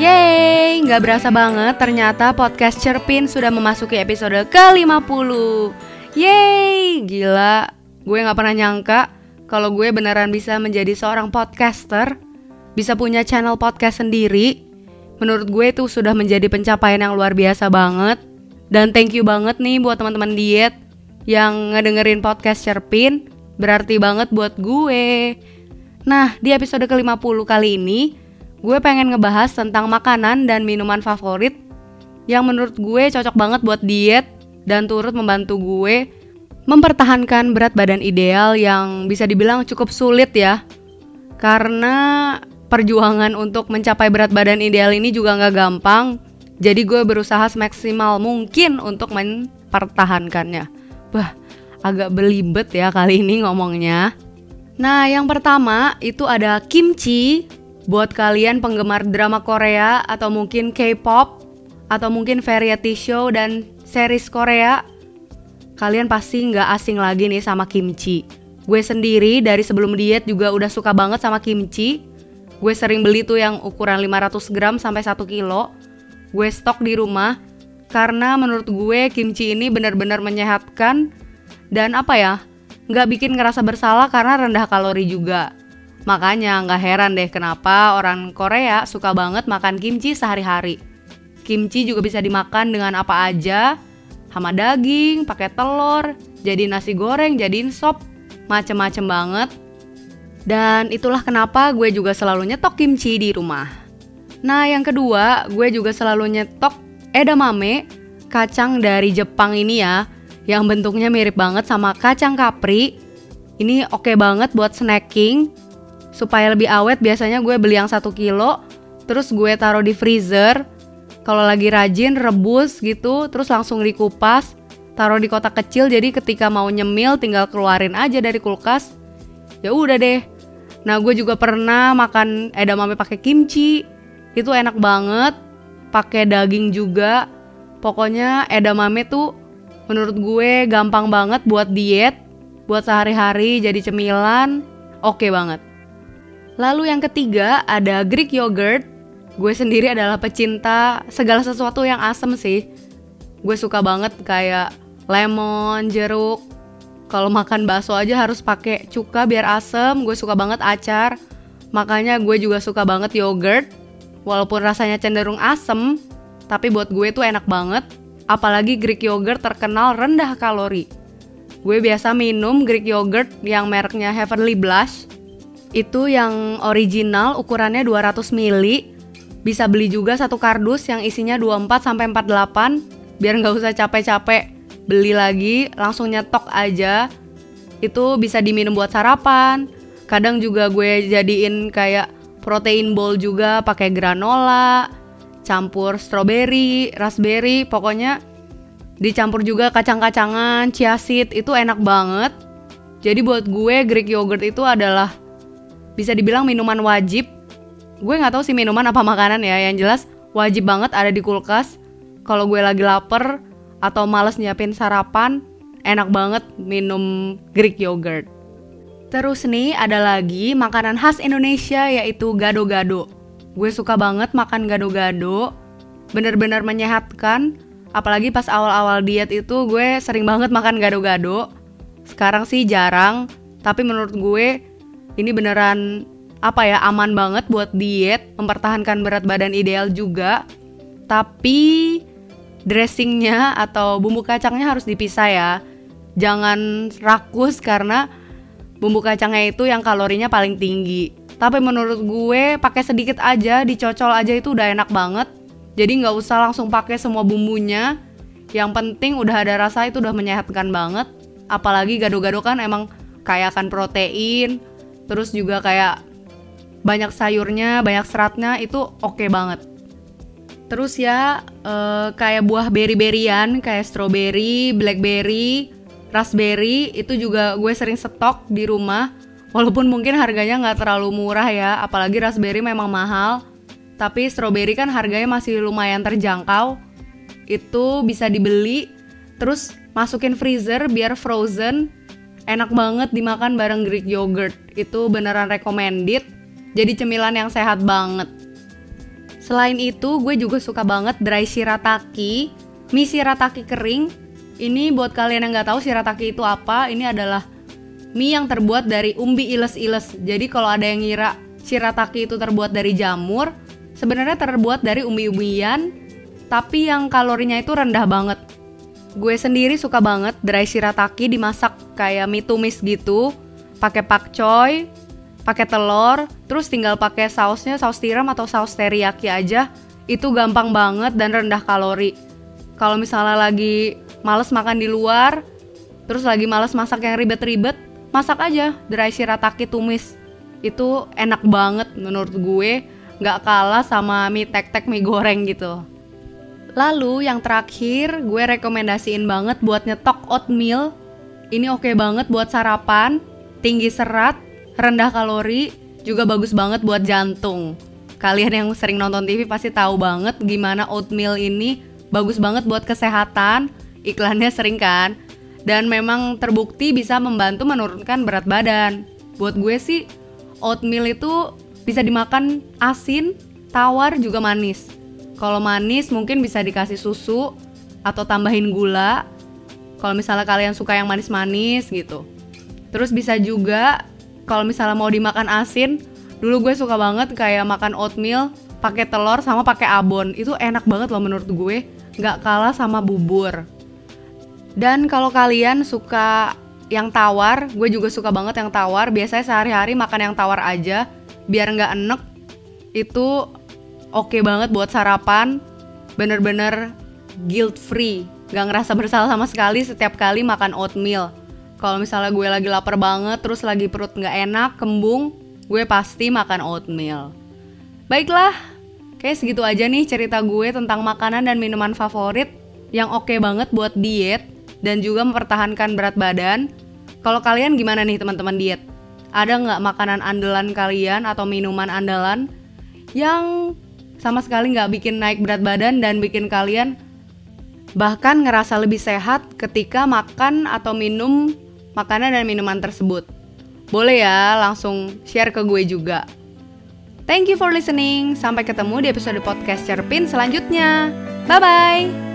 Yeay, nggak berasa banget ternyata podcast Cerpin sudah memasuki episode ke-50 Yeay, gila. Gue nggak pernah nyangka kalau gue beneran bisa menjadi seorang podcaster Bisa punya channel podcast sendiri. Menurut gue itu sudah menjadi pencapaian yang luar biasa banget. Dan thank you banget nih buat teman-teman diet yang ngedengerin podcast Cerpin. Berarti banget buat gue. Nah, di episode ke-50 kali ini gue pengen ngebahas tentang makanan dan minuman favorit yang menurut gue cocok banget buat diet dan turut membantu gue mempertahankan berat badan ideal yang bisa dibilang cukup sulit ya. Karena perjuangan untuk mencapai berat badan ideal ini juga nggak gampang. Jadi gue berusaha semaksimal mungkin untuk mempertahankannya. Wah, agak belibet ya kali ini ngomongnya. Nah, yang pertama itu ada kimchi Buat kalian penggemar drama Korea atau mungkin K-pop atau mungkin variety show dan series Korea, kalian pasti nggak asing lagi nih sama kimchi. Gue sendiri dari sebelum diet juga udah suka banget sama kimchi. Gue sering beli tuh yang ukuran 500 gram sampai 1 kilo. Gue stok di rumah karena menurut gue kimchi ini benar-benar menyehatkan dan apa ya, nggak bikin ngerasa bersalah karena rendah kalori juga. Makanya nggak heran deh kenapa orang Korea suka banget makan kimchi sehari-hari. Kimchi juga bisa dimakan dengan apa aja, sama daging, pakai telur, jadi nasi goreng, jadiin sop, macem-macem banget. Dan itulah kenapa gue juga selalu nyetok kimchi di rumah. Nah yang kedua, gue juga selalu nyetok edamame, kacang dari Jepang ini ya, yang bentuknya mirip banget sama kacang kapri. Ini oke okay banget buat snacking, supaya lebih awet biasanya gue beli yang satu kilo terus gue taruh di freezer. Kalau lagi rajin rebus gitu terus langsung dikupas taruh di kotak kecil. Jadi ketika mau nyemil tinggal keluarin aja dari kulkas. Ya udah deh. Nah gue juga pernah makan edamame pakai kimchi. Itu enak banget. Pakai daging juga. Pokoknya edamame tuh menurut gue gampang banget buat diet buat sehari-hari jadi cemilan. Oke okay banget Lalu yang ketiga ada Greek yogurt. Gue sendiri adalah pecinta segala sesuatu yang asem sih. Gue suka banget kayak lemon, jeruk. Kalau makan bakso aja harus pakai cuka biar asem. Gue suka banget acar. Makanya gue juga suka banget yogurt. Walaupun rasanya cenderung asem, tapi buat gue tuh enak banget. Apalagi Greek yogurt terkenal rendah kalori. Gue biasa minum Greek yogurt yang mereknya Heavenly Blush itu yang original ukurannya 200 ml. Bisa beli juga satu kardus yang isinya 24 sampai 48 biar nggak usah capek-capek beli lagi, langsung nyetok aja. Itu bisa diminum buat sarapan. Kadang juga gue jadiin kayak protein bowl juga pakai granola, campur strawberry, raspberry, pokoknya dicampur juga kacang-kacangan, chia seed itu enak banget. Jadi buat gue Greek yogurt itu adalah bisa dibilang minuman wajib. Gue nggak tahu sih minuman apa makanan ya, yang jelas wajib banget ada di kulkas. Kalau gue lagi lapar atau males nyiapin sarapan, enak banget minum Greek yogurt. Terus nih ada lagi makanan khas Indonesia yaitu gado-gado. Gue suka banget makan gado-gado, bener-bener menyehatkan. Apalagi pas awal-awal diet itu gue sering banget makan gado-gado. Sekarang sih jarang, tapi menurut gue ini beneran apa ya aman banget buat diet, mempertahankan berat badan ideal juga. Tapi dressingnya atau bumbu kacangnya harus dipisah ya. Jangan rakus karena bumbu kacangnya itu yang kalorinya paling tinggi. Tapi menurut gue pakai sedikit aja, dicocol aja itu udah enak banget. Jadi nggak usah langsung pakai semua bumbunya. Yang penting udah ada rasa itu udah menyehatkan banget. Apalagi gado-gado kan emang kaya akan protein, terus juga kayak banyak sayurnya, banyak seratnya itu oke okay banget. Terus ya uh, kayak buah beri-berian kayak strawberry, blackberry, raspberry itu juga gue sering stok di rumah. Walaupun mungkin harganya nggak terlalu murah ya, apalagi raspberry memang mahal. Tapi strawberry kan harganya masih lumayan terjangkau. Itu bisa dibeli, terus masukin freezer biar frozen enak banget dimakan bareng Greek yogurt. Itu beneran recommended. Jadi cemilan yang sehat banget. Selain itu, gue juga suka banget dry shirataki, mie shirataki kering. Ini buat kalian yang nggak tahu shirataki itu apa, ini adalah mie yang terbuat dari umbi iles-iles. Jadi kalau ada yang ngira shirataki itu terbuat dari jamur, sebenarnya terbuat dari umbi-umbian, tapi yang kalorinya itu rendah banget. Gue sendiri suka banget dry shirataki dimasak kayak mie tumis gitu, pakai pakcoy, pakai telur, terus tinggal pakai sausnya saus tiram atau saus teriyaki aja. Itu gampang banget dan rendah kalori. Kalau misalnya lagi males makan di luar, terus lagi males masak yang ribet-ribet, masak aja dry shirataki tumis. Itu enak banget menurut gue, nggak kalah sama mie tek-tek mie goreng gitu. Lalu yang terakhir gue rekomendasiin banget buat nyetok oatmeal. Ini oke okay banget buat sarapan, tinggi serat, rendah kalori, juga bagus banget buat jantung. Kalian yang sering nonton TV pasti tahu banget gimana oatmeal ini bagus banget buat kesehatan. Iklannya sering kan? Dan memang terbukti bisa membantu menurunkan berat badan. Buat gue sih oatmeal itu bisa dimakan asin, tawar juga manis. Kalau manis mungkin bisa dikasih susu atau tambahin gula. Kalau misalnya kalian suka yang manis-manis gitu. Terus bisa juga kalau misalnya mau dimakan asin, dulu gue suka banget kayak makan oatmeal pakai telur sama pakai abon. Itu enak banget loh menurut gue, nggak kalah sama bubur. Dan kalau kalian suka yang tawar, gue juga suka banget yang tawar. Biasanya sehari-hari makan yang tawar aja, biar nggak enek. Itu oke okay banget buat sarapan. Bener-bener guilt free, nggak ngerasa bersalah sama sekali setiap kali makan oatmeal. Kalau misalnya gue lagi lapar banget, terus lagi perut nggak enak, kembung, gue pasti makan oatmeal. Baiklah, kayak segitu aja nih cerita gue tentang makanan dan minuman favorit yang oke okay banget buat diet dan juga mempertahankan berat badan. Kalau kalian gimana nih teman-teman diet? Ada nggak makanan andalan kalian atau minuman andalan yang sama sekali nggak bikin naik berat badan dan bikin kalian bahkan ngerasa lebih sehat ketika makan atau minum makanan dan minuman tersebut. Boleh ya, langsung share ke gue juga. Thank you for listening. Sampai ketemu di episode podcast Cerpin selanjutnya. Bye bye.